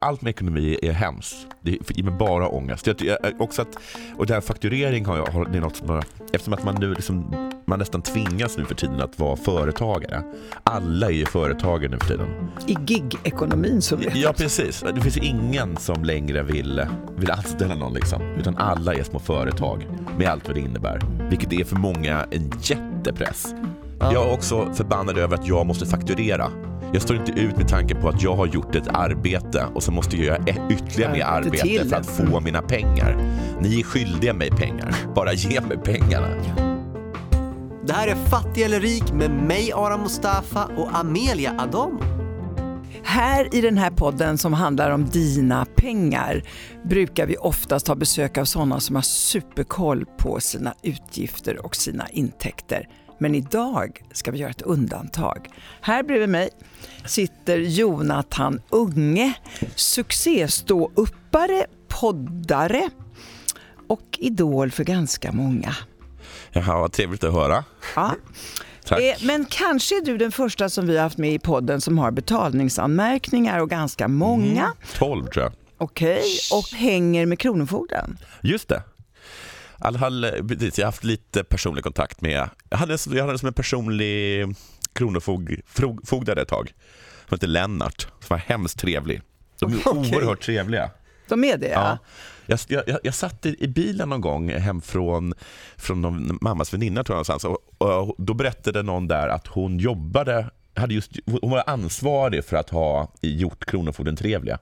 Allt med ekonomi är hemskt. Det ger mig bara ångest. Jag, jag, också att, och det här fakturering har jag, har, det är något som, eftersom att man nu liksom, man nästan tvingas nu för tiden att vara företagare. Alla är ju företagare nu för tiden. I gig-ekonomin så vet Ja, precis. Det finns ingen som längre vill, vill anställa någon liksom. Utan alla är små företag med allt vad det innebär. Vilket är för många en jättepress. Jag är också förbannad över att jag måste fakturera. Jag står inte ut med tanken på att jag har gjort ett arbete och så måste jag göra ett ytterligare mer Arbete för att få mina pengar. Ni är skyldiga mig pengar. Bara ge mig pengarna. Det här är Fattig eller rik med mig Aram Mustafa och Amelia Adamo. Här i den här podden som handlar om dina pengar brukar vi oftast ha besök av sådana som har superkoll på sina utgifter och sina intäkter. Men idag ska vi göra ett undantag. Här bredvid mig sitter Jonathan Unge, succéståuppare, poddare och idol för ganska många. Jaha, vad trevligt att höra. Ja. Tack. Eh, Men kanske är du den första som vi har haft med i podden som har betalningsanmärkningar och ganska många. 12 tror jag. Okej, och hänger med Kronofogden. Just det. Fall, eh, jag har haft lite personlig kontakt med, jag hade, jag hade som en personlig kronofogdare ett tag, som hette Lennart, som var hemskt trevlig. De är Okej. oerhört trevliga. De är det ja. Ja. Jag, jag, jag satt i, i bilen någon gång hem från, från någon mammas väninna tror jag någonstans och, och då berättade någon där att hon jobbade, hade just, hon var ansvarig för att ha gjort Kronofogden trevliga.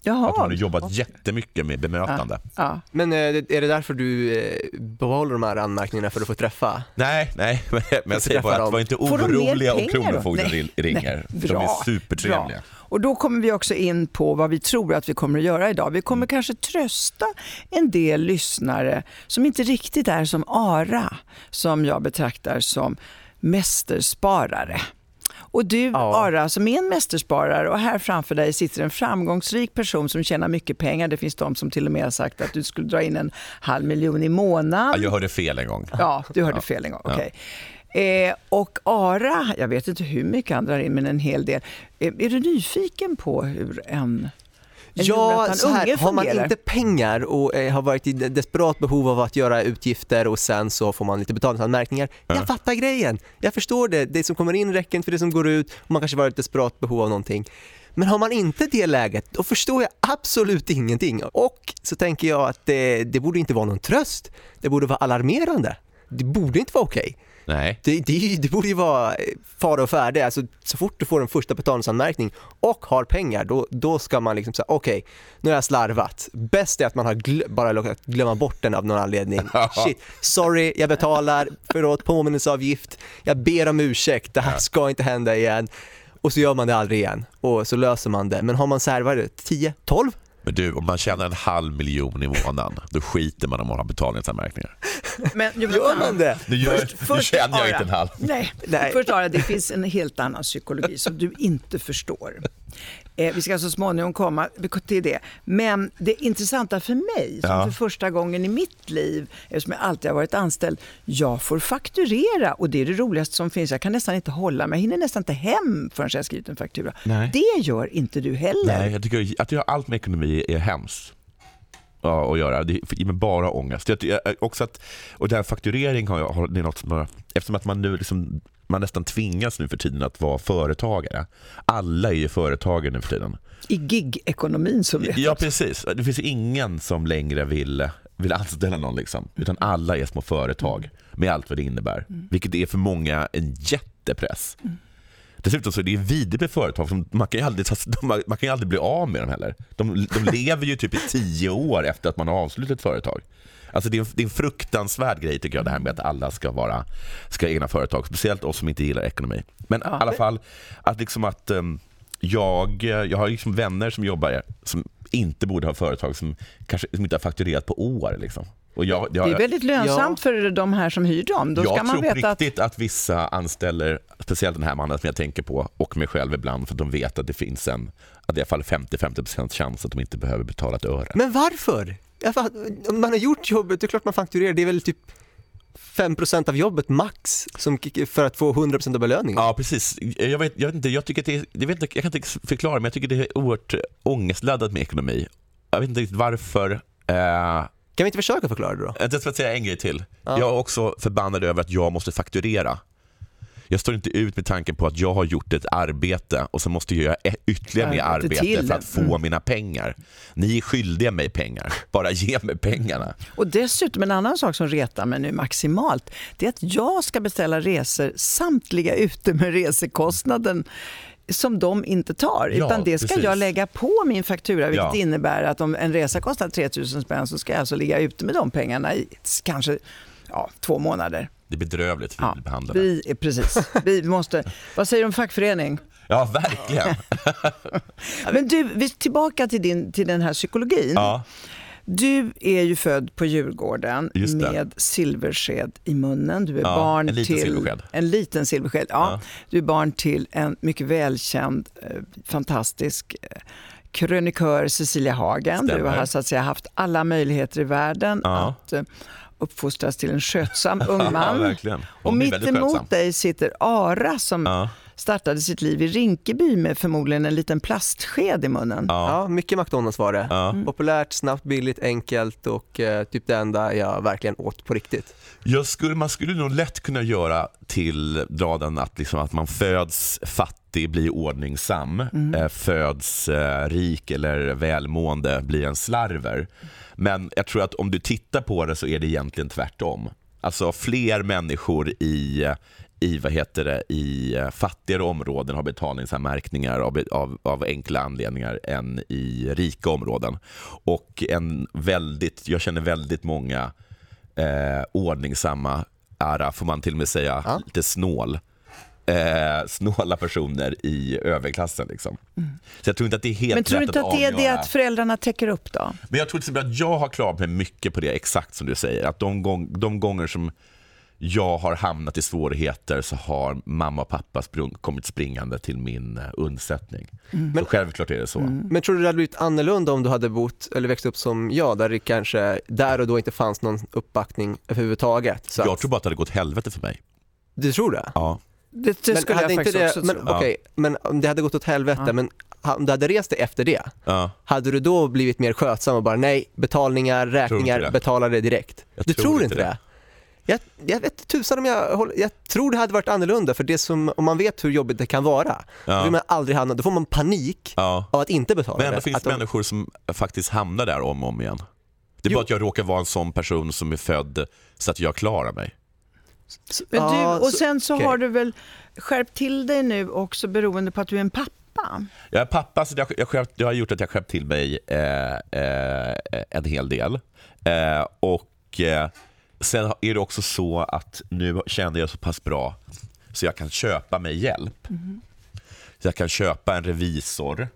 Att hon Jaha. hade jobbat jättemycket med bemötande. Ja. Men eh, är det därför du eh, behåller de här anmärkningarna för att få träffa? Nej, nej, men jag säger bara att var inte de oroliga om? Kronofogden Nej, ringer. nej, De bra, är supertrevliga. bra. Och då kommer vi också in på vad vi tror att vi kommer att göra idag. Vi kommer kanske trösta en del lyssnare som inte riktigt är som Ara, som jag betraktar som mästersparare. Och du Ja. Ara, som är en mästersparare och här framför dig sitter en framgångsrik person som tjänar mycket pengar. Det finns de som till och med har sagt att du skulle dra in en halv miljon i månaden. Ja, jag hörde fel en gång. Ja, du hörde fel en gång. Okej. Eh, och Ara, jag vet inte hur mycket han drar in, men en hel del. Eh, är du nyfiken på hur en Ja, så här, har man inte pengar och eh, har varit i de- desperat behov av att göra utgifter och sen så får man lite betalningsanmärkningar. Jag fattar grejen, jag förstår det. Det som kommer in räcker inte för det som går ut och man kanske varit i desperat behov av någonting. Men har man inte det läget, då förstår jag absolut ingenting. Och så tänker jag att det, det borde inte vara någon tröst. Det borde vara alarmerande. Det borde inte vara okej. Nej. Det, det, det borde ju vara eh, fara och färde. Alltså, så fort du får en första betalningsanmärkning och har pengar, då, då ska man liksom säga okej, nu har jag slarvat. Bäst är att man har gl- bara råkat glömma bort den av någon anledning. Shit, sorry, jag betalar, förlåt, påminnelseavgift, jag ber om ursäkt, det här ska inte hända igen. Och så gör man det aldrig igen och så löser man det. Men har man det, 10, 12? Men du, om man tjänar en halv miljon i månaden, då skiter man om man har betalningsanmärkningar. Men, Gör man det? Nu, gör, Först- nu känner jag Ara. inte en halv. Nej, Nej. först Ara, det finns en helt annan psykologi som du inte förstår. Eh, vi ska så småningom komma till det. Men det intressanta för mig, som Ja. för första gången i mitt liv, eftersom jag alltid har varit anställd, jag får fakturera och det är det roligaste som finns. Jag kan nästan inte hålla mig, jag hinner nästan inte hem förrän jag har skrivit en faktura. Nej. Det gör inte du heller. Nej, jag tycker att göra allt med ekonomi är hemskt. Ja, att göra. Det ger mig bara ångest. Jag, jag, också att, och det här fakturering har jag, har, det är något som, har- eftersom att man nu liksom, man nästan tvingas nu för tiden att vara företagare. Alla är ju företagare nu för tiden. I gig-ekonomin så vet Ja, precis. Det finns ingen som längre vill, vill anställa någon, liksom. utan alla är små företag med allt vad det innebär. Vilket är för många en jättepress. Dessutom så är det vidrigt med företag, som man kan ju aldrig, man kan ju aldrig bli av med dem heller. De, de lever ju typ i tio år efter att man har avslutat ett företag. Alltså det är, en, det är en fruktansvärd grej tycker jag det här med att alla ska vara ska ha egna företag, speciellt oss som inte gillar ekonomi. Men i alla fall, att liksom att ehm, jag, jag har liksom vänner som jobbar som inte borde ha företag som kanske som inte har fakturerat på år. Liksom. Och jag, jag, Det är väldigt lönsamt för de här som hyr dem. Då jag ska man tror veta att riktigt att... vissa anställer, speciellt den här mannen som jag tänker på och mig själv ibland för att de vet att det finns en, att i alla fall 50-50% chans att de inte behöver betala ett öre. Men varför? Om man har gjort jobbet, det är klart man fakturerar. Det är väl typ 5% av jobbet max som, för att få 100% av belöningen. Ja, precis. Jag vet, jag vet inte, jag tycker att det är, jag, vet inte, jag kan inte förklara, men jag tycker det är oerhört ångestladdat med ekonomi. Jag vet inte riktigt varför. Eh, Kan vi inte försöka förklara det då? jag ska säga en grej till. Ja. Jag är också förbannad över att jag måste fakturera. Jag står inte ut med tanken på att jag har gjort ett arbete och så måste jag göra ett- ytterligare mer Arbete för att få Mm. mina pengar. Ni är skyldiga mig pengar. Bara ge mig pengarna. Och dessutom en annan sak som retar mig nu maximalt, det är att jag ska beställa resor samtliga ute med resekostnaden som de inte tar. Ja, utan det ska precis. jag lägga på min faktura vilket Ja. innebär att om en resa kostar 3000 spänn så ska jag alltså ligga ute med de pengarna i kanske ja, två månader. Det är bedrövligt hur vi Ja, blir behandlade. vi precis. Vi måste, vad säger du om fackförening? Ja, verkligen. Men du, vi tillbaka till, din, till den här psykologin. Ja. Du är ju född på Djurgården med silversked i munnen. Du är Ja, barn en liten till silversked. en liten silversked. Ja, Ja. Du är barn till en mycket välkänd, eh, fantastisk eh, krönikör Cecilia Hagen. Du Stämmer. har så att säga haft alla möjligheter i världen Ja. att eh, uppfostras till en skötsam ung man. Och mitt emot dig sitter Ara som. Startade sitt liv i Rinkeby med förmodligen en liten plastsked i munnen. Ja. Ja, mycket McDonalds var det. Ja. Populärt, snabbt, billigt, enkelt och eh, typ det enda jag verkligen åt på riktigt. Jag skulle, man skulle nog lätt kunna göra till dra den att, liksom, att man föds fattig, blir ordningsam, eh, föds eh, rik eller välmående, blir en slarver. Men jag tror att om du tittar på det så är det egentligen tvärtom. Alltså fler människor i i, vad heter det, i eh, fattigare områden har betalningsanmärkningar av, av, av enkla anledningar än i rika områden. Och en väldigt, jag känner väldigt många eh, ordningsamma, ära får man till och med säga, Ja. lite snål. Eh, snåla personer i överklassen. Liksom. Så jag tror inte att det är helt Men tror du inte att det är det att föräldrarna täcker upp då? Men jag tror till exempel att jag har klarat mig mycket på det, exakt som du säger. Att de, gång, de gånger som jag har hamnat i svårigheter så har mamma och pappa sprung, kommit springande till min eh, undsättning. Mm. Så självklart är det så. Men tror du det hade blivit annorlunda om du hade bott eller växt upp som jag, där det kanske där och då inte fanns någon uppbackning överhuvudtaget? Så Jag att, tror bara att det hade gått helvete för mig. du tror det? Ja. Det, det Men skulle hade jag inte faktiskt det, också men, tro. okej, men om det hade gått åt helvete, Ja. men om du hade rest dig efter det, Ja. hade du då blivit mer skötsam och bara nej, betalningar, räkningar, betala det direkt? Jag du tror tror, inte inte det. det? Jag, jag vet tusan om jag håller, jag tror det hade varit annorlunda för det som, om man vet hur jobbigt det kan vara, då Ja. vill man aldrig hamna, då får man panik Ja. av att inte betala Men ändå det. finns det de- människor som faktiskt hamnar där om och om igen. Det är Jo. bara att jag råkar vara en sån person som är född så att jag klarar mig. Men du, och sen så har du väl skärpt till dig nu också beroende på att du är en pappa? Jag är pappa, så det har, jag skärpt, det har gjort att jag skärpt till mig eh, eh, en hel del. Eh, och eh, Sen är det också så att nu känner jag så pass bra så jag kan köpa mig hjälp. Så jag kan köpa en revisor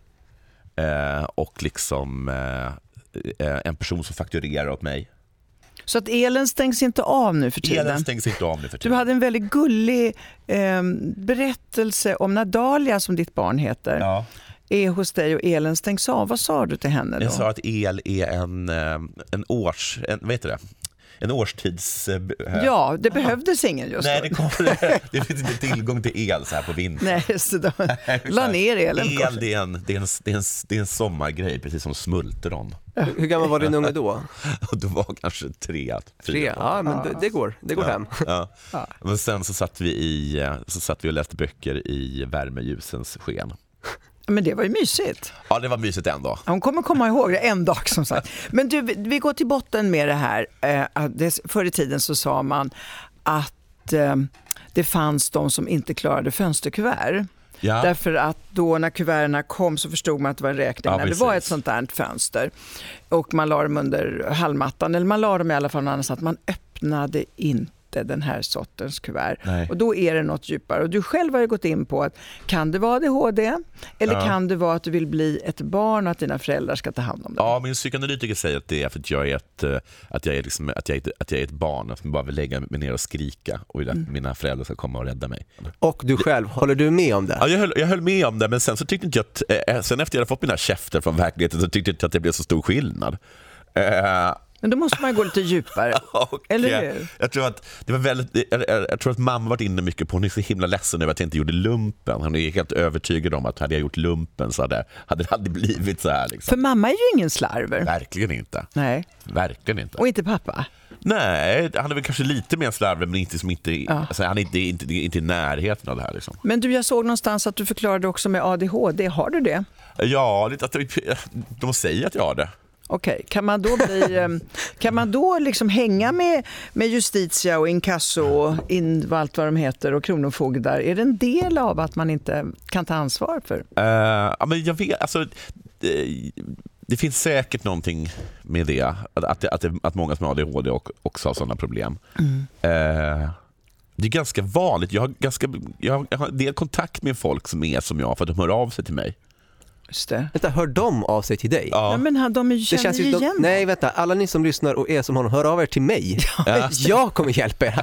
eh, och liksom eh, eh, en person som fakturerar åt mig. Så att elen stängs inte av nu för tiden? Elen stängs inte av nu för Du tiden. hade en väldigt gullig eh, berättelse om när Dalia, som ditt barn heter, Ja. är hos dig och elen stängs av. Vad sa du till henne då? Jag sa att el är en, eh, en års... En, vad heter det? En årstids... eh, Ja, det behövdes ingen just Nej, det, kommer, det finns inte tillgång till el så här på vintern. Nej, så de la ner elen. El det är, en, det, är en, det, är en, det är en sommargrej, precis som smultron. Hur gammal var din unge då? Och då var kanske tre, Tre? fyra. Ja, men det, det går, det går hem. Ja. Men sen så satt, vi i, eh, så satt vi och läste böcker i värmeljusens sken. Men det var ju mysigt. Ja, det var mysigt en dag. Hon kommer komma ihåg det en dag som sagt. Men du, vi- går till botten med det här. Eh, förr i tiden så sa man att eh, det fanns de som inte klarade fönsterkuvert. Ja. Därför att då när kuverterna kom så förstod man att det var en räkning Ja, när det var ett sånt där fönster. Och man la dem under hallmattan, eller man la dem i alla fall någon annanstans. Man öppnade inte den här sortens kuvert. Nej. Och då är det något djupare. Och du själv har ju gått in på att kan det vara ADHD? Eller Ja. kan det vara att du vill bli ett barn och att dina föräldrar ska ta hand om dig? Ja, min psykoanalytiker säger att det är för att jag är ett, eh, att jag är liksom, att jag är ett, att jag är ett barn som bara vill lägga mig ner och skrika och vill att mina föräldrar ska komma och rädda mig. Och du själv, håller du med om det? Ja, jag, höll, jag höll med om det, men sen så tyckte inte jag att, eh, sen efter jag hade fått mina käfter från verkligheten så tyckte jag inte att det blev så stor skillnad. Eh, Men då måste man gå lite djupare. Och, Eller hur? Jag tror att det var väldigt, jag, jag, tror att mamma varit inne mycket på, hon är så himla ledsen över att jag inte gjorde lumpen. Hon är helt övertygad om att hade jag gjort lumpen så hade, hade det aldrig blivit så här. Liksom. För mamma är ju ingen slarver. Verkligen inte. Nej, Verkligen inte. och inte pappa. Nej, han är väl kanske lite mer slarvig men inte, som inte, Ja. alltså, han är inte, inte, inte i närheten av det här. Liksom. Men du, jag såg någonstans att du förklarade också med ADHD. Har du det? Ja, att de säger att jag har det. Okej, kan man då, bli, eh, kan man då liksom hänga med, med Justitia och inkasso och in, allt vad de heter och kronofogdar? Är det en del av att man inte kan ta ansvar för? Ja, men jag vet, alltså, det, det finns säkert någonting med det, att, att, att, att många som har ADHD och, också har sådana problem. Eh, det är ganska vanligt. Jag har, ganska, jag har, jag har en del kontakt med folk som är som jag för att de hör av sig till mig. Just det. Vänta, hör de av sig till dig? Ja, men han- de Det känner känns ju ju igen de, Nej vänta, alla ni som lyssnar och är som honom, hör av er till mig. Jag kommer hjälpa er.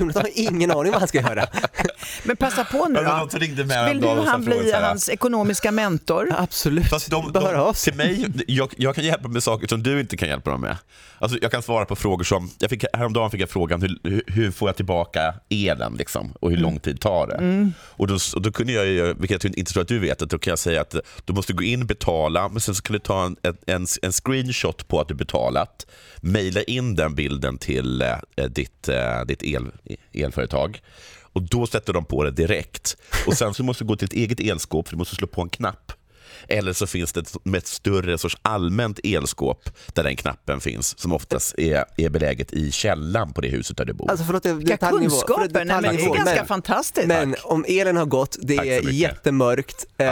Jonathan har ingen aning vad han ska göra. Men passa på nu Ja, men de ringde mig Vill du och han frågade bli så här- hans ekonomiska mentor? Absolut, Fast de, bara de, av sig. till mig, jag, jag kan hjälpa med saker som du inte kan hjälpa dem med. Alltså, jag kan svara på frågor som, jag fick, häromdagen fick jag frågan hur, hur, hur får jag tillbaka elen liksom, och hur lång tid tar det? Och, då, och då kunde jag, ju, vilket jag inte tror att du vet, att då kan jag säga att du måste gå in, betala, men sen så kan du ta en, en, en screenshot på att du betalat, mejla in den bilden till eh, ditt, eh, ditt el, elföretag och då sätter de på det direkt. Och Sen så måste du gå till ett eget elskåp för du måste slå på en knapp. Eller så finns det ett, med ett större sorts allmänt elskåp där den knappen finns som oftast är, är beläget i källan på det huset där du bor. Alltså förlåt, det är Vilka kunskaper! Men det är ganska Men- fantastiskt. Men om elen har gått, det Tack är jättemörkt. Eh,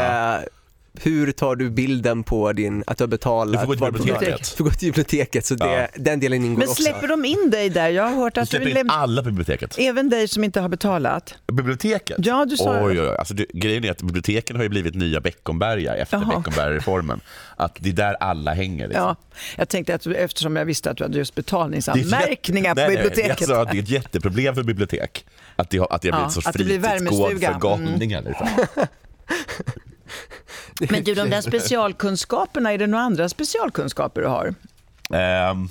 hur tar du bilden på din, att du har betalat? Du får gå till biblioteket. Du får gå till biblioteket, så det, den delen ingår Men också. släpper de in dig där? Jag har hört Du att du släpper in alla på biblioteket. Även dig som inte har betalat? Biblioteket? Ja, du sa Oj, oj, oj. Alltså, du, grejen är att biblioteken har ju blivit nya Beckomberga efter. Beckomberga-reformen. Att det är där alla hänger. Liksom. Ja, jag tänkte att eftersom jag visste att du hade just Det betalningsanmärkningar jätte- på nej, nej, biblioteket. Det är, alltså, det är ett jätteproblem för bibliotek. Att det har, att det har Ja, blivit en sorts det fritidsgård för galningar. Liksom. Men du, de där specialkunskaperna, är det några andra specialkunskaper du har? Ehm,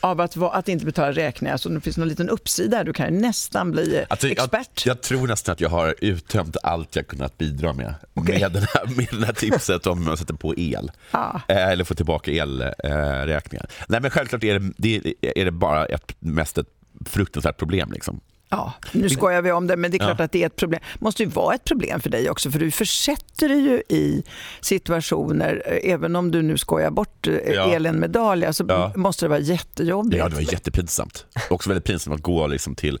Av att, att inte betala räkningar, så det finns någon liten uppsida, du kan nästan bli Alltså, expert. Jag, jag tror nästan att jag har uttömt allt jag kunnat bidra med Okej. med, den här, med det här tipset om att sätta på el. Ja. Eh, eller få tillbaka elräkningar. Eh, räkningar. Nej men självklart är det, det, är det bara ett, mest ett fruktansvärt problem. Liksom. Ja, nu skojar vi om det, men det är klart Ja. att det är ett problem. måste ju vara ett problem för dig också, för du försätter dig ju i situationer, eh, även om du nu skojar bort eh, Ja. elen med Dahlia, så Ja. måste det vara jättejobbigt. Ja, det var jättepinsamt. Också väldigt pinsamt att gå liksom till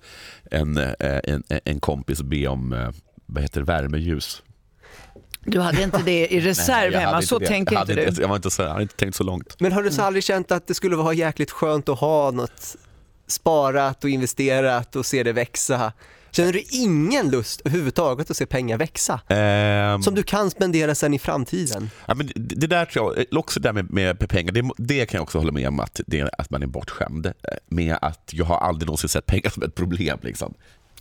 en, eh, en, en kompis och be om vad heter det, värmeljus. Du hade inte det i reserv jag hemma, så det. tänker jag inte hade du. Jag, var inte så, jag hade inte tänkt så långt. Men har du så aldrig känt att det skulle vara jäkligt skönt att ha något sparat och investerat och se det växa? Känner du ingen lust överhuvudtaget att se pengar växa? Ehm, Som du kan spendera sen i framtiden? Ja, men det, det där tror jag, också det där med, med pengar, det, det kan jag också hålla med om att, det, att man är bortskämd eh, med att jag har aldrig någonsin sett pengar som ett problem. Liksom.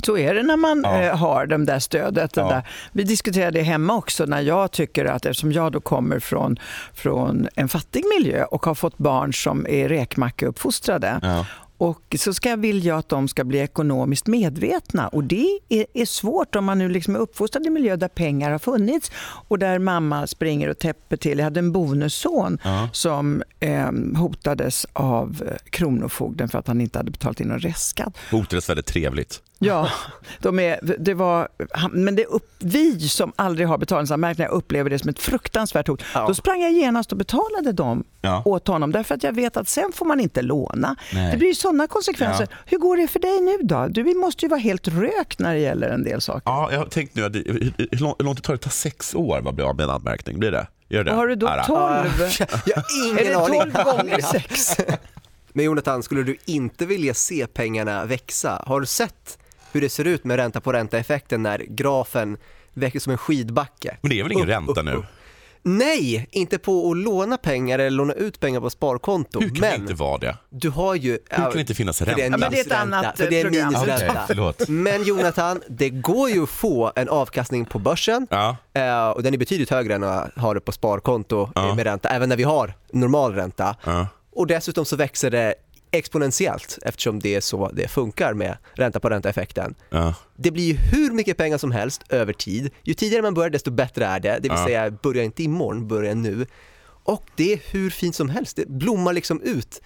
Så är det när man Ja. eh, har de där stödet. Det Ja. där. Vi diskuterade det hemma också när jag tycker att eftersom jag då kommer från, från en fattig miljö och har fått barn som är räkmackeuppfostrade Ja. Och så ska, vill jag att de ska bli ekonomiskt medvetna och det är, är svårt om man nu liksom är uppfostrad i en miljö där pengar har funnits och där mamma springer och täpper till. Jag hade en bonusson Ja. som eh, hotades av eh, Kronofogden för att han inte hade betalat in någon restskatt. Hotades väldigt trevligt. Ja, de är, det var, men det är upp, vi som aldrig har betalningsanmärkningar upplever det som ett fruktansvärt hot. Ja. Då sprang jag genast och betalade dem Ja. åt honom därför att jag vet att sen får man inte låna. Nej. Det blir ju sådana konsekvenser. Ja. Hur går det för dig nu då? Du måste ju vara helt rökt när det gäller en del saker. Ja, jag har tänkt nu, att det- hur, hur, lång- hur långt tar det? Det tar sex år att bli av med en anmärkning. Blir det? Gör det? Har du då Ara. 12? Jag har ingen Är det aning. 12 gånger 6? Men Jonathan, skulle du inte vilja se pengarna växa? Har du sett hur det ser ut med ränta på ränta-effekten när grafen växer som en skidbacke? Men det är väl ingen Upp, ränta upp, nu? upp. Nej, inte på att låna pengar eller låna ut pengar på sparkonto. Hur kan men det inte vara det? du har ju... Hur kan det inte finnas För det är ränta? en Ja, men det är ett annat, för det är minusränta. Förlåt. Men Jonathan, det går ju att få en avkastning på börsen Ja. eh, och den är betydligt högre än att ha det på sparkonto Ja. med ränta, även när vi har normal ränta. Ja. Och dessutom så växer det exponentiellt eftersom det är så det funkar med ränta på ränta-effekten. Ja. Det blir ju hur mycket pengar som helst över tid. Ju tidigare man börjar desto bättre är det. Det vill Ja. säga, börja inte imorgon, börja nu. Och det är hur fint som helst. Det blommar liksom ut.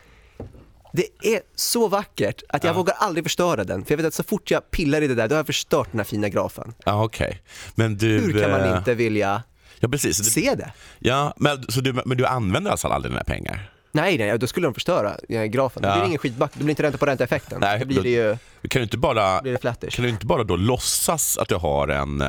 Det är så vackert att jag Ja. vågar aldrig förstöra den. För jag vet att så fort jag pillar i det där, då har jag förstört den här fina grafen. Ja, okej. Men du... Hur kan man eh, inte vilja Ja, precis. Se det? ja, men, så du, men du använder alltså aldrig dina pengar? Nej, nej, då skulle de förstöra eh, grafen. Det Ja. blir ingen skitback, det blir inte ränta på ränta-effekten. Nej, då blir det ju Kan du inte bara, blir det flattish. kan du inte bara då låtsas att du har en,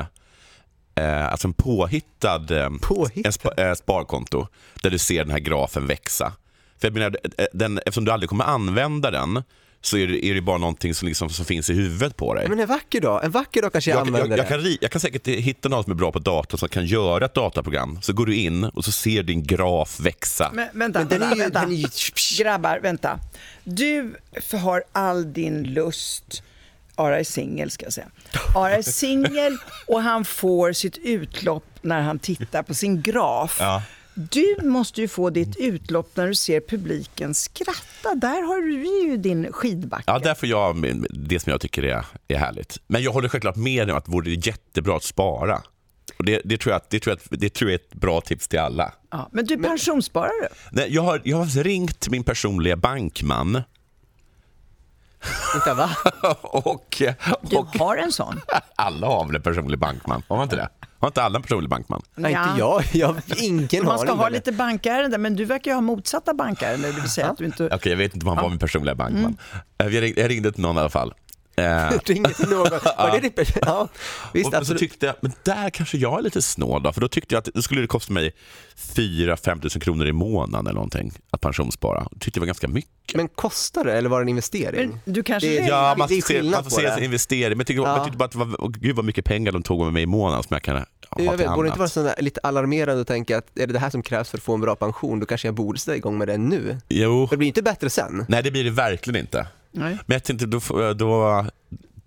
eh, alltså en påhittad, eh, Påhittad? En spa, eh, sparkonto där du ser den här grafen växa? För jag menar, eh, den, eftersom du aldrig kommer använda den så är det, är det bara någonting som, liksom, som finns i huvudet på dig. Men en vacker dag, en vacker dag kanske jag, jag, jag, använder jag, det. kan, ri- jag kan säkert hitta någon som är bra på dator som kan göra ett dataprogram. Så går du in och så ser din graf växa. Men vänta, Men den är vänta, ju- vänta. den är ju- Grabbar, vänta. Du har all din lust Ara är singel ska jag säga. Ara är singel och han får sitt utlopp när han tittar på sin graf. Ja. Du måste ju få ditt utlopp när du ser publiken skratta. Där har du ju din skidbacke. Ja, där får jag det som jag tycker är, är härligt. Men jag håller självklart med om att det vore jättebra att spara. Och det, det, tror jag, att- det, tror jag, att- det tror jag är ett bra tips till alla. Ja, men du pensionssparar du? Nej, jag, har, jag har ringt min personliga bankman Vänta, va? och, Du och har en sån? alla har väl en personlig bankman? Har man inte det? Har inte alla en personlig bankman? Nej, Ja. inte jag. Jag har ingen Man ska ha det- lite bankärenden, men du verkar ju ha motsatta bankärenden. Det vill säga att du inte... Okej, jag vet inte om han var min personliga bankman. Mm. Eh, Jag, ringde, jag ringde till någon i alla fall. Eh, Ringer till någon. Var det ditt Ja, visst, och så tyckte jag, men där kanske jag är lite snål då, för då tyckte jag att det skulle kosta mig 4-5 tusen kronor i månaden eller någonting att pensionsspara. Det tyckte jag var ganska mycket. Men kostar det eller var det en investering? Men du kanske... Det- är- Ja, man det är får se, skillnad man får på se det. som investering. Men jag tyckte, Ja. jag tyckte bara att det var, åh, gud vad mycket pengar de tog med mig i månaden som jag kan ha till jag vet, borde det inte vara annat. sån där, lite alarmerande att tänka att är det det här som krävs för att få en bra pension, då kanske jag borde sätta igång med det nu. Jo, För det blir inte bättre sen. nej det blir det verkligen inte. Nej. Men jag tänkte då, får- då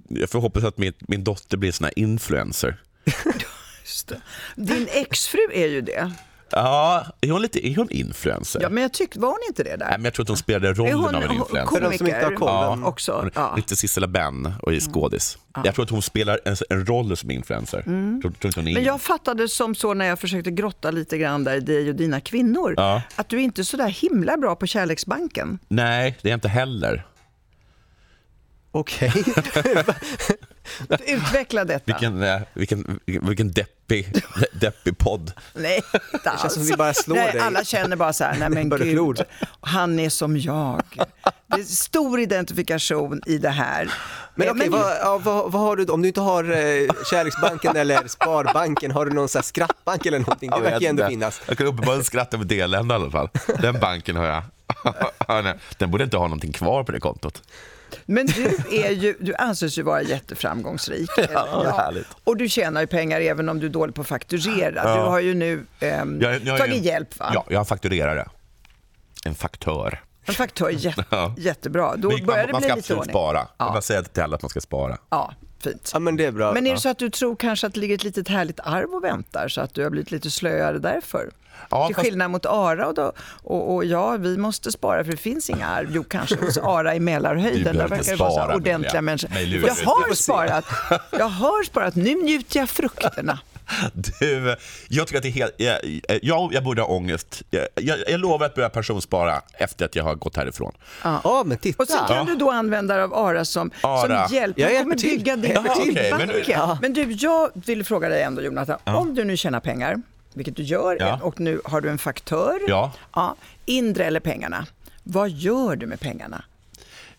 jag får hoppas att min, min dotter blir sån här influencer. Just det. Din exfru är ju det. Ja, är hon, lite, är hon influencer? Ja, men jag tyckte, var hon inte det Nej, där? men jag tror att hon spelade Är rollen hon av en influencer. De som inte har. Ja. också? Hon- Ja. Lite Sissela Benn och är skådis. Jag tror att hon spelar en, en roll som influencer. Tror, tror inte hon är Men jag fattade som så när jag försökte grotta lite grann där i dig och dina kvinnor, Ja. att du inte är så där himla bra på Kärleksbanken. Nej, det är jag inte heller. Okej. Utveckla detta. Vilken, vilken, vilken, deppig, deppig podd. Nej, inte alls. känns som vi bara slår nej, dig. Alla känner bara så här, nej men gud, han är som jag. Det är stor identifikation i det här. Men Eh, okej, vad, ja, vad, vad har du? Om du inte har eh, Kärleksbanken eller Sparbanken, har du någon sån här skrattbank eller någonting? Det Jag verkar ju ändå finnas. Jag kan uppenbarligen skratta över delända i alla fall. Den banken har jag. Den borde inte ha någonting kvar på det kontot. Men du, är ju, du anses ju vara jätteframgångsrik. Ja, härligt. Och du tjänar ju pengar även om du är dålig på att fakturera. Ja. Du har ju nu ehm, Jag, jag, tagit hjälp va? Ja, jag har fakturerare. En faktör. En faktör, jä- Ja. jättebra. Då Men börjar man, det man bli ska lite ordning. spara. Jag Ja. bara säga till alla att man ska spara. Ja, fint. Ja, men det är bra. Men är ja. det så att du tror kanske att det ligger ett litet härligt arv och väntar så att du har blivit lite slöare därför? Ja, Till fast- skillnad mot Ara och, då, och, och ja, vi måste spara för det finns inga arv. Jo, kanske hos Ara i Du Mälarhöjden. Där verkar det inte vara så ordentliga människor. Nej, Jag du. har sparat. Jag har sparat. Nu njuter jag frukterna. Du, jag tycker att det är helt... Jag, jag, jag borde ha ångest. Jag, jag, jag lovar att börja pensionsspara efter att jag har gått härifrån. Ja, men titta. Och så kan du då använda dig av Ara som, Ara. som hjälp. Jag kommer till. bygga din bank. Okej, men Men, nu- men du, jag vill fråga dig ändå Jonathan. Om du nu tjänar pengar, vilket du gör, Ja. och nu har du en faktör. Ja. Ja, indräller pengarna. Vad gör du med pengarna?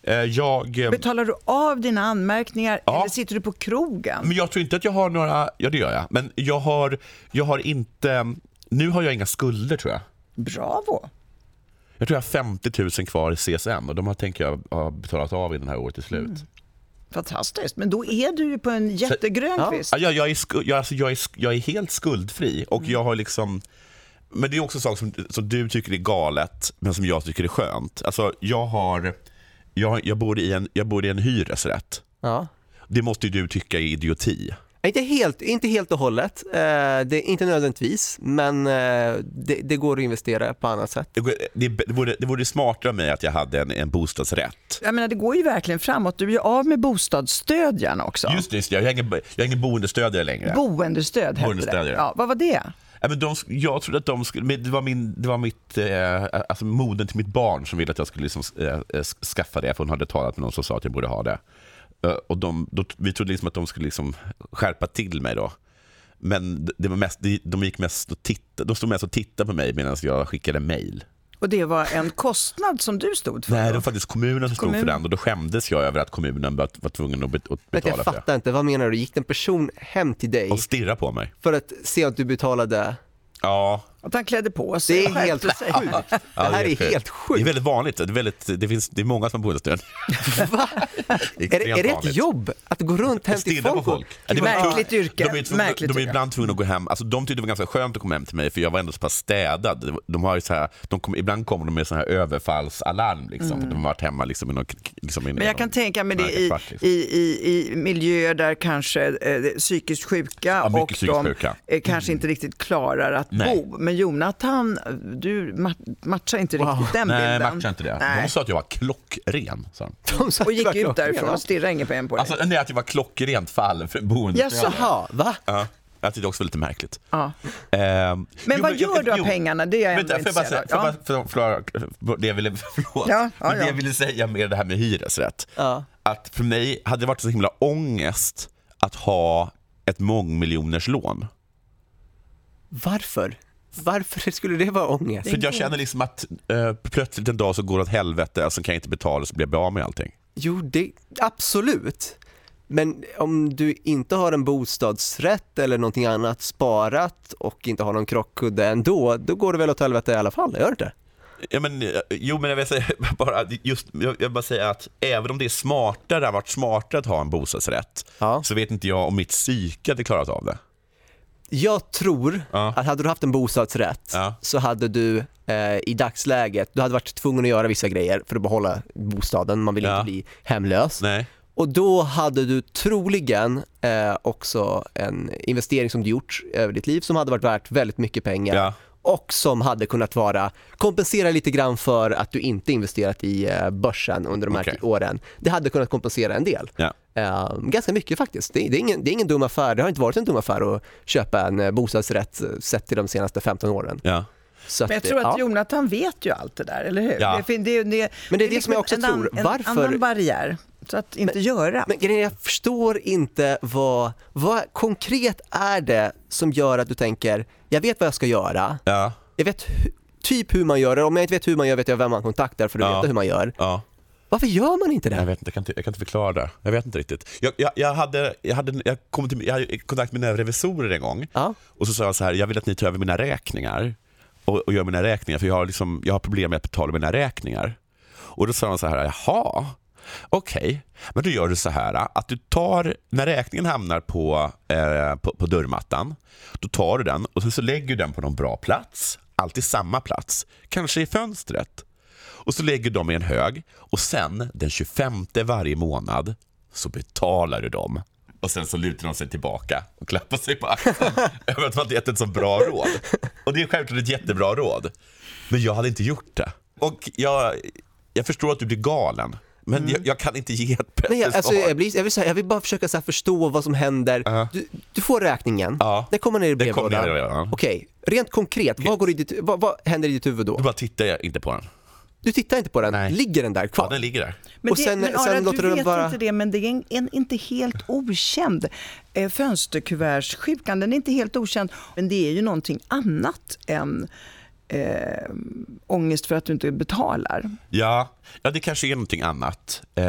Eh, Jag, eh, Betalar du av dina anmärkningar Ja. eller sitter du på krogen? men jag tror inte att jag har några... Ja, det gör jag. Men jag har, jag har inte... Nu har jag inga skulder, tror jag. Bravo! Jag tror jag har 50 000 kvar i CSN och de har, tänker jag ha betalat av innan det här året är slut. Mm. Fantastiskt. Men då är du ju på en jättegrön ja. kvist. Ja, jag, jag, är sku, jag, alltså, jag, är, jag är helt skuldfri och jag har liksom... Men det är också en sak som, som du tycker är galet, men som jag tycker är skönt. Alltså, jag, har, jag, jag, bor i en, jag bor i en hyresrätt. Ja. Det måste ju du tycka är idioti. Inte helt, inte helt och hållet, eh, det är inte nödvändigtvis, men eh, det, det går att investera på annat sätt. Det, det, det, vore, det vore smartare av mig att jag hade en, en bostadsrätt. Jag menar, det går ju verkligen framåt. Du är ju av med bostadsstöd gärna också. Just det, just det, jag har ingen, jag ingen boendestödjare längre. Boendestöd hette det. Ja. Ja, vad var det? Ja, men de, jag trodde att de skulle, men det var, min, det var mitt, eh, alltså modern till mitt barn som ville att jag skulle liksom, eh, eh, sk- skaffa det, för hon hade talat med någon som sa att jag borde ha det. Eh, och de, då, vi trodde liksom att de skulle liksom skärpa till mig då. Men det var mest, de, de gick mest och tittade, de stod mest och tittade på mig medan jag skickade mail. Och det var en kostnad som du stod för? Nej, det var faktiskt kommunen som stod Kommun. för den och då skämdes jag över att kommunen var, var tvungen att, betala jag för det. fattar inte, vad menar du? Gick en person hem till dig Och stirra på mig. för att se att du betalade? Ja, Att han klädde på sig Det är helt sjukt. Det Ja, här är sjukt. helt Det är sjukt. väldigt vanligt. Det är, väldigt, det finns, det är många som har boendestöd. Va? Är det, är det ett jobb att gå runt hem till folk? folk. Ja, det Märkligt yrke. De är, tvungna, Märkligt de är ibland tvungna att gå hem. Alltså, de tyckte det var ganska skönt att komma hem till mig för jag var ändå så pass städad. De har ju så här, de kom, ibland kommer de med så här överfallsalarm. Liksom, för De har varit hemma liksom, i någon, liksom, Mm. Men jag någon kan tänka mig det i, kvart, liksom. i, i, i miljöer där kanske eh, psykiskt sjuka mycket och psykiskt de sjuka. Mm. eh, kanske inte riktigt klarar att Nej. bo. Men Jonathan, du ma- matchar inte riktigt den Nej, bilden. matchar inte det. Nej. De sa att jag var klockren. Sa Och gick ut därifrån och stirrade ingen på en på dig. Alltså, nej, att jag var klockrent fall för boende. Jaså? Jaha, va? Ja, jag tyckte det också var lite märkligt. Ja. Ehm, Men jo, vad jag- gör du av jo. pengarna? Det är jag ändå Vänta, jag säga, intresserad jag av. bara, för, för, det jag ville, förlåt. Ja, ja, Men det ja. jag ville säga med det här med hyresrätt. Ja. Att för mig hade det varit så himla ångest att ha ett mångmiljoners lån. Varför? Varför skulle det vara ångest? För jag känner liksom att eh, plötsligt en dag så går det åt helvete, så kan jag inte betala så blir jag bra med allting. Jo, det, absolut. Men om du inte har en bostadsrätt eller någonting annat sparat och inte har någon krockkudde ändå, då går det väl åt helvete i alla fall, gör det inte? Ja, men, eh, jo men jag vill säga bara, just, jag jag vill bara säga att även om det är smartare, det har varit smartare att ha en bostadsrätt, Ja. så vet inte jag om mitt psyke hade klarat av det. Jag tror Ja. att hade du haft en bostadsrätt Ja. så hade du eh, i dagsläget, du hade varit tvungen att göra vissa grejer för att behålla bostaden, man vill Ja. inte bli hemlös. Nej. Och då hade du troligen eh, också en investering som du gjort över ditt liv som hade varit värt väldigt mycket pengar och som hade kunnat vara, kompensera lite grann för att du inte investerat i eh, börsen under de här Okej. åren. Det hade kunnat kompensera en del. Eh, ganska mycket faktiskt. Det, det, är ingen, det är ingen dum affär. Det har inte varit en dum affär att köpa en eh, bostadsrätt eh, sett till de senaste 15 åren. Ja. Så att, Men jag tror att ja. Jonathan vet ju allt det där, eller hur? Ja. Det, det, det, Men det är det liksom som jag också en, tror. En Varför- annan barriär, så att inte göra. Men grejen jag förstår inte vad, vad konkret är det som gör att du tänker, jag vet vad jag ska göra, Ja. jag vet typ hur man gör det, om jag inte vet hur man gör vet jag vem man kontaktar för att Ja. veta hur man gör. ja. Varför gör man inte Jag det? vet inte, jag kan inte, jag kan inte förklara det. Jag vet inte riktigt. Jag, jag, jag, hade, jag, hade, jag, kom till, jag hade kontakt med mina revisorer en gång Ja. och så sa jag så här, jag vill att ni tar över mina räkningar och, och gör mina räkningar för jag har, liksom, jag har problem med att betala mina räkningar. Och då sa de så här, jaha, okej, men då gör du så här att du tar, när räkningen hamnar på, eh, på, på dörrmattan, då tar du den och sen så lägger du den på någon bra plats, alltid samma plats, kanske i fönstret. Och så lägger de i en hög och sen den 25 varje månad så betalar du dem. Och sen så lutar de sig tillbaka och klappar sig på axeln över att man gett ett så bra råd. Och det är självklart ett jättebra råd. Men jag hade inte gjort det. Och jag, jag förstår att du blir galen. Men jag, jag kan inte ge ett bättre Nej, jag, alltså, jag, blir, jag, vill jag vill bara försöka så här, förstå vad som händer. Ja. Du, du får räkningen, Ja. den kommer ner i Det kommer brevlådan. Okej, rent konkret, vad, går i ditt, vad, vad händer i ditt huvud då? Då bara tittar jag inte på den. Du tittar inte på den, Nej. ligger den där Ja, kvar? den ligger där. Men, Och det, sen- men sen Ara, låter du vet bara- inte det, men det är en, en inte helt okänd eh, fönsterkuvertssjukan. Den är inte helt okänd, men det är ju någonting annat än eh, ångest för att du inte betalar. Ja, ja det kanske är någonting annat. Eh,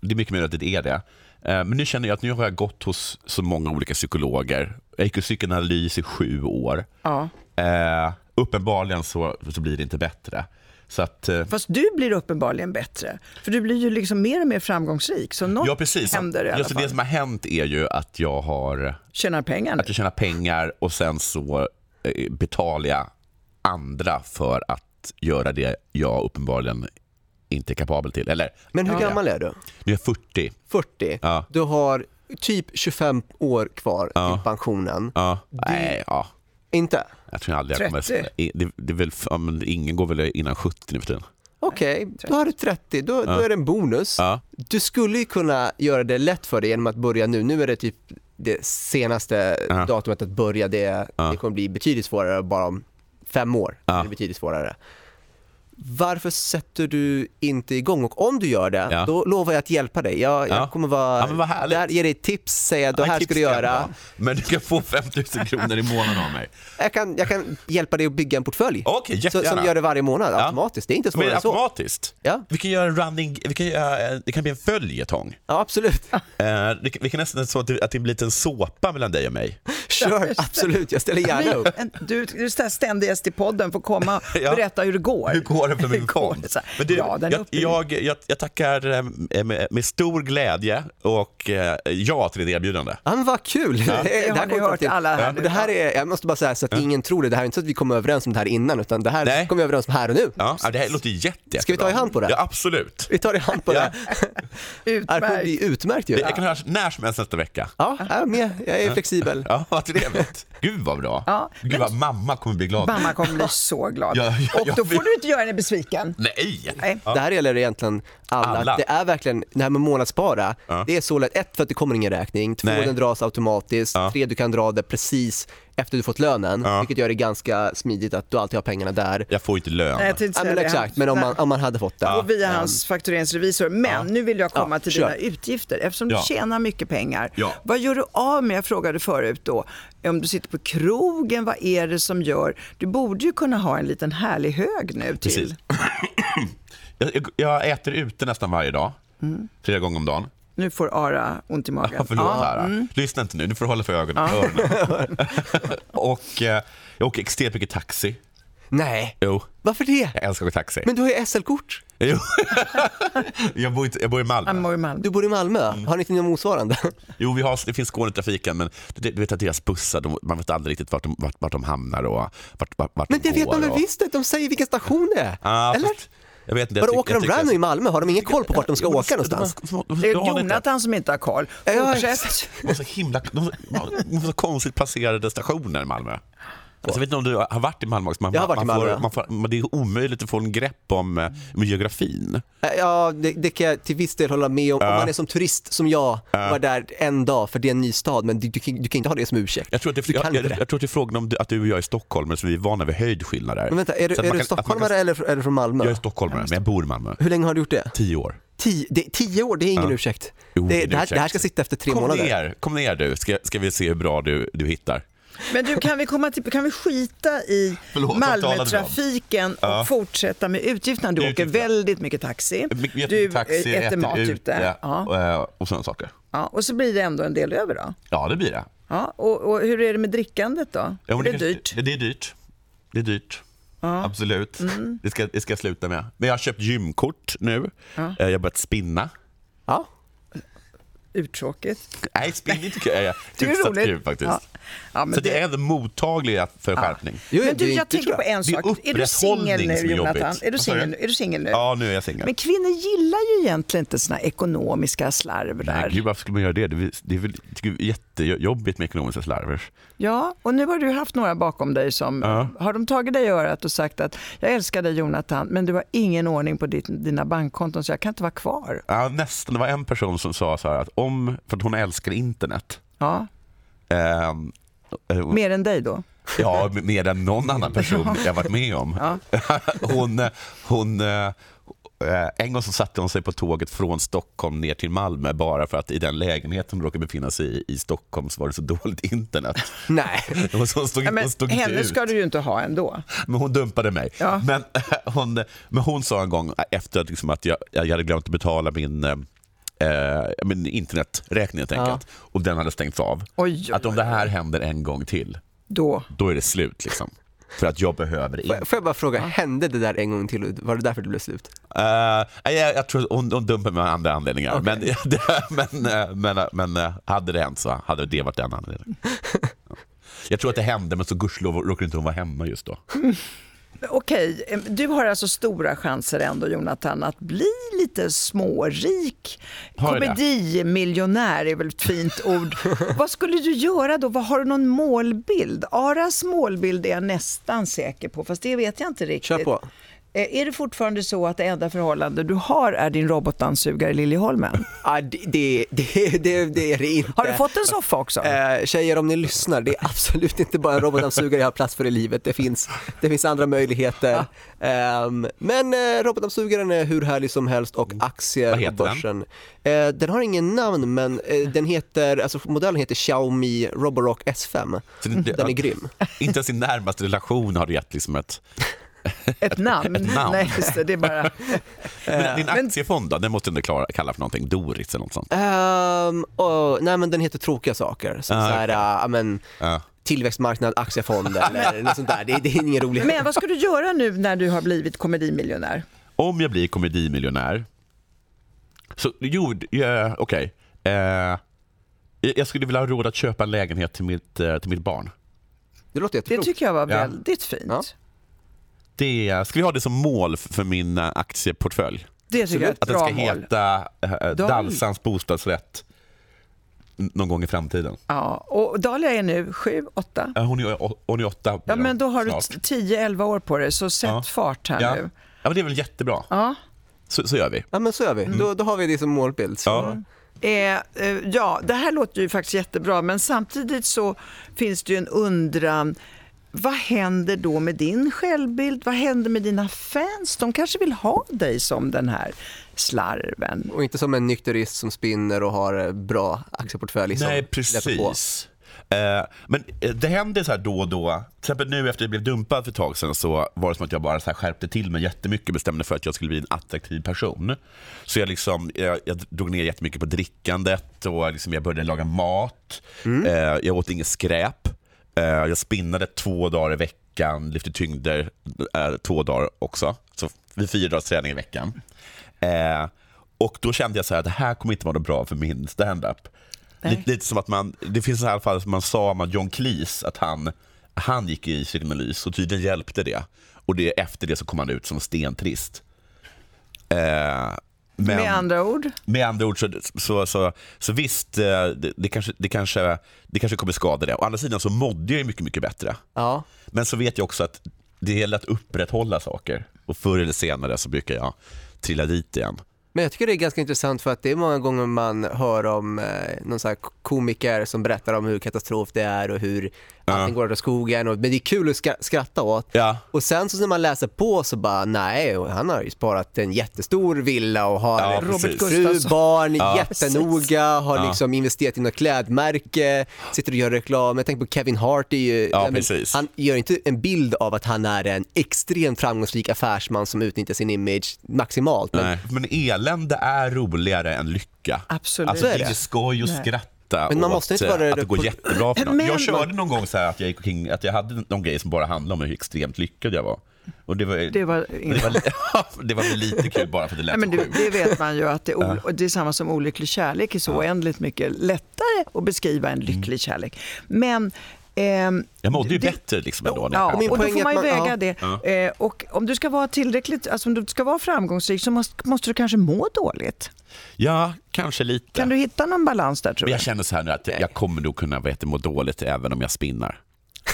det är mycket möjligt att det är det. Eh, men nu känner jag att nu har jag gått hos så många olika psykologer. Jag gick i psykoanalys i sju år. Ja. Eh, uppenbarligen så, så blir det inte bättre. Så att, eh, Fast du blir uppenbarligen bättre, för du blir ju liksom mer och mer framgångsrik. Så något ja, precis. händer i alla Just det fall. som har hänt är ju att jag har Tjänar pengar nu. att jag tjänar pengar och sen så eh, betalar jag andra för att göra det jag uppenbarligen inte är kapabel till. Eller, Men hur Ja. gammal är du? nu är jag 40. 40. Ja. Du har typ 25 år kvar Ja. till pensionen. Ja. Nej, ja. Inte? Jag tror aldrig jag kommer... 30. I- Det, det är väl, ja, men ingen går väl innan 70 nu för tiden? Okej, då har du 30, då, då Ja. är det en bonus. Ja. Du skulle ju kunna göra det lätt för dig genom att börja nu. Nu är det typ det senaste Ja. datumet att börja, det, Ja. det kommer bli betydligt svårare bara om fem år. Ja. Ja. Det är betydligt svårare. Varför sätter du inte igång? Och om du gör det, Ja. då lovar jag att hjälpa dig. Jag, Ja. jag kommer vara Ja, där, ge dig tips, säga det Ja, här ska du göra. ha. Men du kan få 5000 kronor i månaden av mig. Jag kan, jag kan hjälpa dig att bygga en portfölj. Okej, så, som gör det varje månad Ja. automatiskt. Det är inte svårare än så. automatiskt? Ja. Vi kan göra en running, vi kan göra, det kan bli en följetong. Ja, absolut. Det kan- vi kan nästan så att det, att det blir en såpa mellan dig och mig. Sure, absolut. Jag ställer gärna upp. Du, du är ständig gäst i podden, får komma och Ja. berätta hur det går. Hur går det för min det? Här, Men du, ja, den jag, jag, jag, jag tackar eh, med, med stor glädje och eh, ja till ditt erbjudande. Ja, men vad kul! Det här har ni hört alla här det här är, jag måste bara säga så att ingen tror det, det här är inte så att vi kommer överens om det här innan, utan det här Nej. kommer vi överens om här och nu. Ja, ja, det här låter jätte, jättebra. Ska vi ta i hand på det? Ja, absolut. Vi tar i hand på Ja. det. Det här kommer Utmärkt. bli utmärkt ju. Jag kan höras när som helst nästa vecka. Ja, jag är med. Jag är flexibel. Ja, vad trevligt. Gud vad bra. Ja, Gud vad mamma kommer bli glad. Mamma kommer bli så glad. Ja, ja, och då får du inte göra henne besviken. Nej! Nej. Det här gäller egentligen alla. Alla. Det är verkligen, det här med månadsspara, Ja. det är så lätt. Ett, för att det kommer ingen räkning. Två, Nej. den dras automatiskt. Ja. Tre, du kan dra det precis efter du fått lönen, Ja. vilket gör det ganska smidigt att du alltid har pengarna där. Jag får inte lön. Nej, jag tänkte Ja, säga men det. exakt, men om man, om man hade fått det. och via hans faktureringsrevisor. Men nu vill jag komma Ja, till kör. dina utgifter. Eftersom Ja. du tjänar mycket pengar, Ja. vad gör du av med? Jag frågade förut då, om du sitter på krogen, vad är det som gör? Du borde ju kunna ha en liten härlig hög nu till. Precis. Jag, jag, jag äter ute nästan varje dag. Mm. Flera gånger om dagen. Nu får Ara ont i magen. Ja, förlåt Ja, Lara. mm. Lyssna inte nu, du får hålla för ögonen. öronen. och eh, jag åker extremt mycket taxi. Nej, Jo, varför det? jag älskar att åka taxi. Men du har ju SL-kort. Jo. jag, bor inte, jag bor i Malmö. Han i Malmö. Du bor i Malmö. Mm. Har ni inte något motsvarande? Jo, vi har, det finns Skånetrafiken, men du, du vet att deras bussar, de, man vet aldrig riktigt vart de, vart, vart de hamnar och vart, vart, vart Men de det vet går man väl och... visst? De säger vilken station det är. Ja, Eller? fast Jag vet inte. jag åker jag de random i Malmö? Har de ingen koll på vart de ska åka någonstans? de- de- de- Det är de har inte- Jonathan som inte har koll. Fortsätt. De har så himla de har, de har så konstigt placerade stationer i Malmö. Alltså, jag vet inte om du har varit i Malmö också, man, Jag har varit i man får, Malmö. man får, men det är omöjligt att få en grepp om, eh, om geografin. Ja, det, det kan jag till viss del hålla med om. Om man är som turist som jag, var där en dag för det är en ny stad, men du, du, kan, du kan inte ha det som ursäkt. Jag tror att det, jag, jag, jag tror att det är frågan om att du och jag är stockholmare, så vi är vana vid höjdskillnader. Men vänta, är du, är man du kan- man kan- stockholmare eller, eller från Malmö? Jag är stockholmare, men jag bor i Malmö. Hur länge har du gjort det? Tio år. Tio, det, tio år, det är ingen Ja. ursäkt. Jo, det, det är här, det här ska sitta efter tre kom månader. Ner, kom ner du, ska, ska vi se hur bra du, du hittar. Men du, kan vi, komma till, kan vi skita i Förlåt? Malmötrafiken och Ja. fortsätta med utgifterna? Du åker Utgifterna. väldigt mycket taxi. My- mycket Du taxi, äter mat ute. Ja. och, eh, och sådana saker. Ja. Och så blir det ändå en del över då. Ja, det blir det. Ja. Och, och hur är det med drickandet då? Ja, är det kan- dyrt? Det, det är dyrt. Det är dyrt. Absolut. Mm. Det, ska, det ska jag sluta med. Men jag har köpt gymkort nu. Eh, Jag har börjat spinna. Ja. Uttråkigt. Nej, spinning tycker jag är Det är hyfsat roligt. kul faktiskt. Ja. Ja, men Så det det- är ändå mottagliga för skärpning. Jo, Men du, jag inte, tänker på en sak. Är du singel nu, Jonathan? Är du singel, är du singel nu? Ja, nu är jag singel. Men kvinnor gillar ju egentligen inte såna ekonomiska slarvrar. Nej, gud, varför skulle man göra det? Det är, det är väl tycker jag, jättejobbigt med ekonomiska slarver. Ja, och nu har du haft några bakom dig som, Ja. har de tagit dig i örat och sagt att jag älskar dig Jonathan, men du har ingen ordning på ditt, dina bankkonton så jag kan inte vara kvar. Ja, nästan. Det var en person som sa så här att om, för att hon älskar internet, Ja, ehm, eh, mer än dig då? Ja, mer än någon annan person jag varit med om. Hon, eh, hon, eh, eh, en gång så satte hon sig på tåget från Stockholm ner till Malmö bara för att i den lägenheten hon råkade befinna sig i, i Stockholm så var det så dåligt internet. Nej. Hon stod, Ja, men hon stod henne ut. ska du ju inte ha ändå. Men hon dumpade mig. Ja. Men, hon, men hon sa en gång efter att, liksom, att jag, jag hade glömt att betala min eh, min interneträkning helt enkelt. Och den hade stängts av. Oj, oj, att om det här händer en gång till, Då. då är det slut. Liksom. För att jag behöver jag- Får jag bara fråga, hände det där en gång till? Var det därför det blev slut? Uh, jag, jag tror hon, hon dumpade mig av andra anledningar. Okej. Men, men, eh, men, eh, men hade det hänt så hade det varit den anledningen. Jag tror att det hände, men så gudskelov råkade inte hon vara hemma just då. okej, du har alltså stora chanser ändå Jonathan att bli lite smårik. Komedimiljonär är väl ett fint ord. Vad skulle du göra då? Vad Har du någon målbild? Aras målbild är jag nästan säker på, fast det vet jag inte riktigt. Kör på. Eh, Är det fortfarande så att det enda förhållande du har är din robotdammsugare i Liljeholmen? Ah, det, det, det, det, är det inte. Har du fått en soffa också? Eh, tjejer om ni lyssnar, det är absolut inte bara en robotdammsugare jag har plats för i livet. Det finns, det finns andra möjligheter. Ehm, men eh, robotdammsugaren är hur härlig som helst och aktier Vad heter på den? börsen. Eh, den har ingen namn men den heter, alltså modellen heter Xiaomi Roborock S5. Så det- Den är grym. Inte ens sin närmaste relation har du gett liksom ett... Ett namn? Ett namn. Nej, just det, det är bara... Men din aktiefond då, den måste du inte klara, kalla för någonting, Doris eller något sånt. Ehm, och, nej men den heter tråkiga saker. Som Ah, så här, ah, ja, men, Ja. tillväxtmarknad, aktiefond eller något sånt där. Det, det är ingen roligt. Men vad ska du göra nu när du har blivit komedimiljonär? Om jag blir komedimiljonär, så jo, ja, okej. Eh, jag skulle vilja ha råd att köpa en lägenhet till mitt, eh, till mitt barn. Det låter Det jätteklokt. tycker jag var Ja. väldigt fint. Ja. Det, ska vi ha det som mål för min eh, aktieportfölj? Det tycker jag är ett Att den ska mål. heta eh, Dal- Dalsans bostadsrätt någon gång i framtiden. Ja, och Dahlia är nu sju, åtta. Ja, Hon är, hon är åtta Ja, men då har du snart. 10-11 år på dig, så sätt Ja. fart här Ja. nu. ja, men det är väl jättebra. Ja. Så, så gör vi. Ja men så gör vi. Då, då har vi det som målbild. Så. Ja. Eh, eh, ja, det här låter ju faktiskt jättebra, men samtidigt så finns det ju en undran. Vad händer då med din självbild? Vad händer med dina fans? De kanske vill ha dig som den här slarven. Och inte som en nykterist som spinner och har eh, bra aktieportfölj. Liksom, Nej, precis. Eh, men eh, det händer så här då och då. Till exempel nu efter att jag blev dumpad för ett tag sedan så var det som att jag bara så här skärpte till mig jättemycket och bestämde för att jag skulle bli en attraktiv person. Så jag, liksom, jag, jag drog ner jättemycket på drickandet och liksom jag började laga mat. Eh, jag åt inget skräp. Eh, jag spinnade två dagar i veckan, lyfte tyngder eh, två dagar också. Så vid fyra dagars träning i veckan. Eh, och då kände jag så här, det här kommer inte vara bra för min standup. Lite, lite som att man, det finns i alla fall som man sa om John Cleese, att han, han gick i psykoanalys och tydligen hjälpte det. Och det, efter det så kom han ut som stentrist. Eh, men, Med andra ord, med andra ord så, så, så, så visst, eh, det, det, kanske, det, kanske, det kanske kommer skada det. Å andra sidan så mådde jag mycket, mycket bättre. Ja. Men så vet jag också att det gäller att upprätthålla saker. Och förr eller senare så brukar jag trilla dit igen. Men jag tycker det är ganska intressant för att det är många gånger man hör om eh, någon här komiker som berättar om hur katastrof det är och hur allting går åt skogen. Och, men det är kul att skra- skratta åt. Ja. Och sen så när man läser på så bara nej, och han har ju sparat en jättestor villa och har Ja, Robert fru, barn, Ja. jättenoga, har Ja. liksom investerat i något klädmärke, sitter och gör reklam. Jag tänker på Kevin Hart, är ju, Ja, men han gör inte en bild av att han är en extremt framgångsrik affärsman som utnyttjar sin image maximalt. Men Nej. Men elände är roligare än lycka. Absolut. Alltså, är det är skoj och Nej. skratta Men man måste inte vara att det går på- jättebra för någon. Jag körde någon gång så här att jag gick omkring, att jag hade någon grej som bara handlade om hur extremt lyckad jag var. Och det var, det var det var, det var väl lite kul bara för att det lät Nej, men det, det vet man ju att det är, o- och det är samma som olycklig kärlek är så oändligt mycket lättare att beskriva än lycklig kärlek. Men Jag mådde ju det- bättre liksom ändå. Ja, Och då får man ju väga ja. det. Eh, och om du ska vara tillräckligt, alltså om du ska vara framgångsrik så måste, måste du kanske må dåligt. Ja, kanske lite. Kan du hitta någon balans där tror Men du? jag känner så här nu att jag kommer nog kunna vet, må dåligt även om jag spinnar.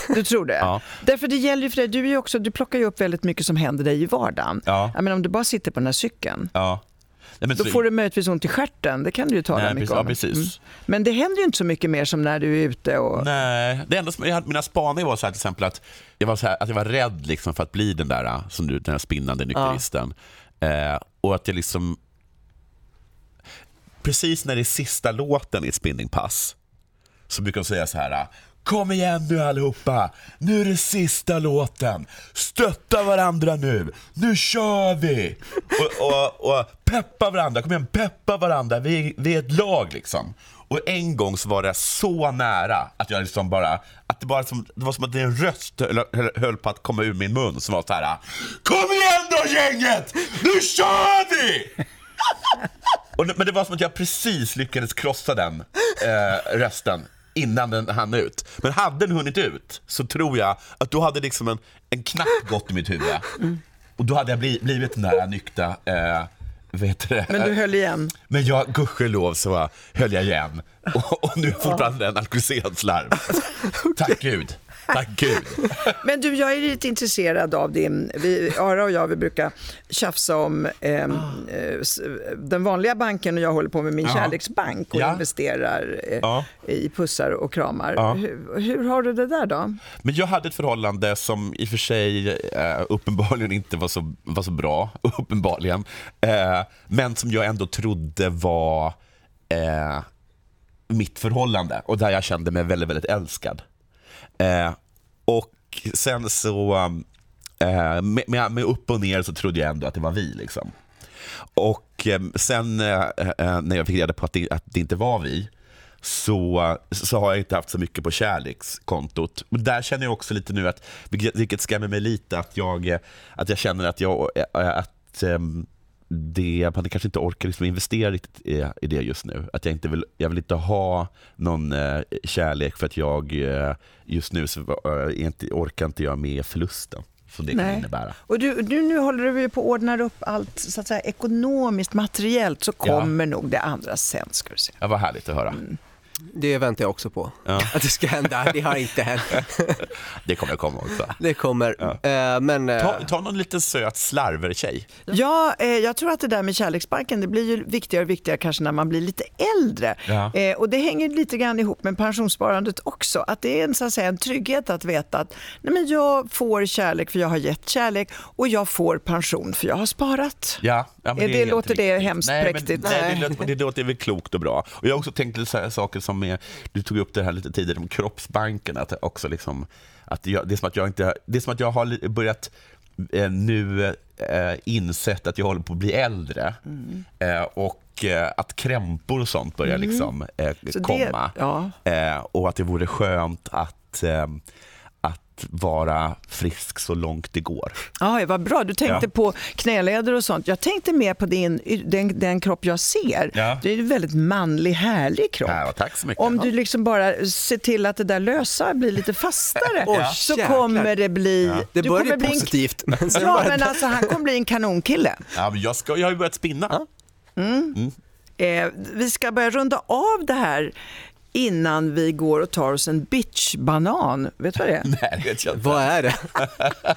Du tror det? Ja. Därför det gäller ju för dig, du, är ju också, du plockar ju upp väldigt mycket som händer dig i vardagen. Ja. Jag menar, om du bara sitter på den här cykeln, Ja. Men då så- får du möjligtvis ont i stjärten, det kan du ju tala Nej, mycket precis, om. ja, precis. Mm. Men det händer ju inte så mycket mer som när du är ute och... Nej, det enda som, jag mina spaningar var så här till exempel att jag var, så här, att jag var rädd liksom för att bli den där, som du, den här spinnande nykteristen. Eh, och att jag liksom... Precis när det är sista låten i ett spinningpass så brukar de säga så här. Kom igen nu allihopa, nu är det sista låten. Stötta varandra nu, nu kör vi! Och, och, och peppa varandra, kom igen, peppa varandra, vi, vi är ett lag liksom. Och en gång så var det så nära att jag liksom bara, att det, bara som, det var som att en röst höll, höll, på att komma ur min mun som var så här. Kom igen då gänget, nu kör vi! Och, det- men det var som att jag precis lyckades krossa den eh, rösten innan den hann ut. Men hade den hunnit ut så tror jag att då hade liksom en, en knapp gått i mitt huvud. Och då hade jag bli, blivit den där nykta, eh, heter det? Men du höll igen. Men jag, gudskelov så höll jag igen. Och, och nu är fortfarande en alkoholiserad slarv. Tack gud. Tack gud. Men du, jag är lite intresserad av din, vi, Ara och jag, vi brukar tjafsa om ehm, Ah. eh, den vanliga banken och jag håller på med min Ja. kärleksbank och Ja. investerar eh, Ja. i pussar och kramar. Hur, hur har du det där då? Men jag hade ett förhållande som i och för sig eh, uppenbarligen inte var så, var så bra, uppenbarligen. Eh, men som jag ändå trodde var eh, mitt förhållande och där jag kände mig väldigt, väldigt älskad. Eh, och sen så, eh, med, med, upp och ner så trodde jag ändå att det var vi. Liksom. Och eh, sen eh, eh, när jag fick reda på att det, att det inte var vi, så, så har jag inte haft så mycket på kärlekskontot. Men där känner jag också lite nu att, vilket, vilket skrämmer mig lite, att jag, att jag känner att jag, eh, att eh, det, man kanske inte orkar liksom investera riktigt i, i det just nu. Att jag inte vill, jag vill inte ha någon eh, kärlek för att jag eh, just nu så, eh, inte, orkar inte jag med förlusten som det kan Nej. innebära. Och du, du, nu håller du på att ordna upp allt så att säga, ekonomiskt, materiellt, så Ja. kommer nog det andra sen ska du se. Ja, vad härligt att höra. Det väntar jag också på. Ja. Att det ska hända. Det har inte hänt. Det kommer komma också. Det kommer. Ja. Eh, men... eh, Ta, ta någon liten söt slarver-tjej. Ja, eh, jag tror att det där med kärleksbanken, det blir ju viktigare och viktigare kanske när man blir lite äldre. Ja. Och det hänger lite grann ihop med pensionssparandet också. Att det är en, så att säga, en trygghet att veta att nej men jag får kärlek för jag har gett kärlek och jag får pension för jag har sparat. Ja, ja, det- helt låter det riktigt. hemskt nej, präktigt? Men, nej, det, låter, det låter väl klokt och bra. Och jag har också tänkt så saker som är, du tog upp det här lite tidigare om kroppsbanken, att det också liksom, att jag, det, är som att jag inte, det är som att jag har börjat eh, nu eh, insett att jag håller på att bli äldre Mm. eh, och eh, att krämpor och sånt börjar liksom eh, Så det- komma. ja. Eh, och att det vore skönt att, eh, att vara frisk så långt det går. Ja, vad bra. Du tänkte Ja. på knäleder och sånt. Jag tänkte mer på din, den, den kropp jag ser. Ja. Det är en väldigt manlig, härlig kropp. Ja, tack så mycket. Om du liksom bara ser till att det där lösa blir lite fastare Oj, så jäklar. kommer det bli... det kommer bli en- positivt, men sen Ja, men alltså han kommer bli en kanonkille. Ja, men jag, ska, jag har ju börjat spinna. Eh, vi ska börja runda av det här innan vi går och tar oss en bitch-banan. Vet du vad det är? Nej, det vet jag inte. Vad är det?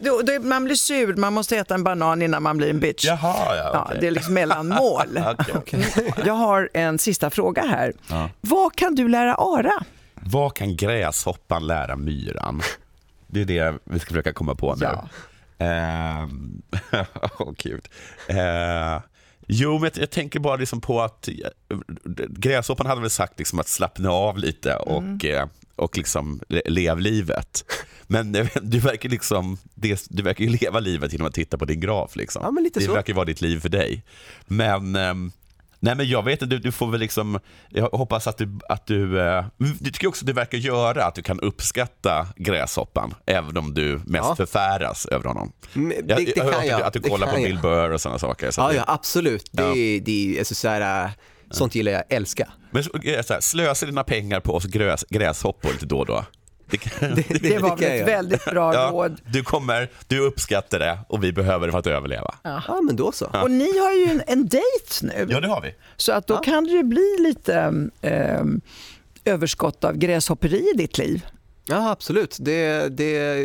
Ja, det man blir sur, man måste äta en banan innan man blir en bitch. Jaha, ja, Ja, okej. det är liksom mellanmål. Okej. Jag har en sista fråga här. Ja. Vad kan du lära Ara? Vad kan gräshoppan lära myran? Det är det vi ska försöka komma på nu. Ja. Ehm, Åh, gud. Eh, jo, men jag, tänker bara liksom på att eh, gräshoppan hade väl sagt liksom att slappna av lite och, eh, och liksom le- lev livet. Men du verkar, liksom, du verkar ju leva livet genom att titta på din graf. Liksom. Ja, det så. verkar vara ditt liv för dig. Men ehm, Nej men jag vet inte, du, du får väl liksom, jag hoppas att du, att du, eh, det tycker jag också att du verkar göra, att du kan uppskatta gräshoppan, även om du mest Ja. förfäras över honom. Men det- jag, det jag kan jag, att du det kollar kan på jag. Bill Burr och sådana saker. Så Ja, att det- ja absolut. Det, Ja. är- det är alltså, så här, äh, sånt gillar jag, älska. Men så, eh, så här, slösa dina pengar på oss gräs, gräshoppor lite då och då. Det, kan, Det var kan väl jag ett göra. väldigt bra ja, råd. du kommer, du uppskattar det och vi behöver det för att överleva. Ja, men då så. Och ni har ju en, en dejt nu, Ja, det har vi. så att då kan det ju bli lite eh, överskott av gräshopperi i ditt liv. Ja, absolut. Det, det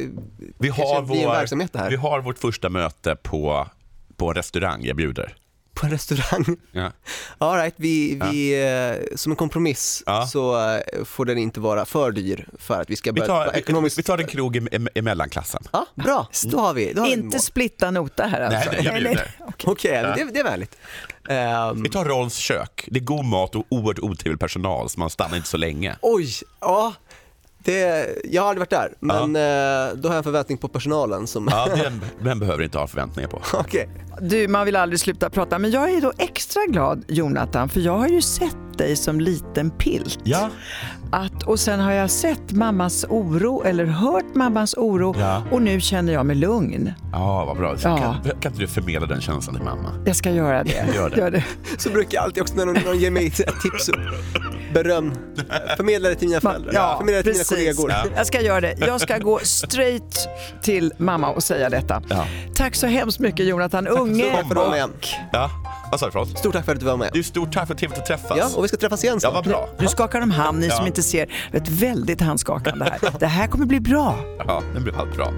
Vi har, blir en vår, verksamhet det här. vi har vårt första möte på, på en restaurang, jag bjuder. På en restaurang. Ja. All right, vi, vi, eh, som en kompromiss Ja. så eh, får den inte vara för dyr för att vi ska Vi, börja tar, ekonomiskt... vi, vi tar en krog i, i, i mellanklassen. Ja, bra. Då har vi, då har vi Inte mål. splitta nota här alltså. Nej, jag bjuder. Okej, men det, det är vänligt. Ehm, Vi tar Rolls kök. Det är god mat och oerhört otrevlig personal, så man stannar inte så länge. oj, ja. Det, jag har aldrig varit där, men eh, då har jag en förväntning på personalen som... Ja, den, den behöver inte ha förväntningar på. Okej. Du, man vill aldrig sluta prata, men jag är då extra glad Jonathan, för jag har ju sett dig som liten pilt. Ja. Att, och sen har jag sett mammas oro, eller hört mammas oro, Ja. och nu känner jag mig lugn. Ja, vad bra. Ja. Kan, kan inte du förmedla den känslan till mamma? Jag ska göra det. Gör det. Gör det. Så brukar jag alltid också när någon, någon ger mig tips och beröm, förmedla det till mina föräldrar, Ja, förmedla det till mina kollegor. Ja. Jag ska göra det. Jag ska gå straight till mamma och säga detta. Ja. Tack så hemskt mycket Jonathan Unge. Tack för att du var med. Ja, vad sa du? Stort tack för att du var med. Du, stort tack för trevligt att träffas. Ja, och vi ska träffas igen Ja, snart. vad bra. Nu skakar de hand, ni som Ja. inte ser. Ett väldigt handskakande här. Det här kommer bli bra. Ja, det blir allt bra.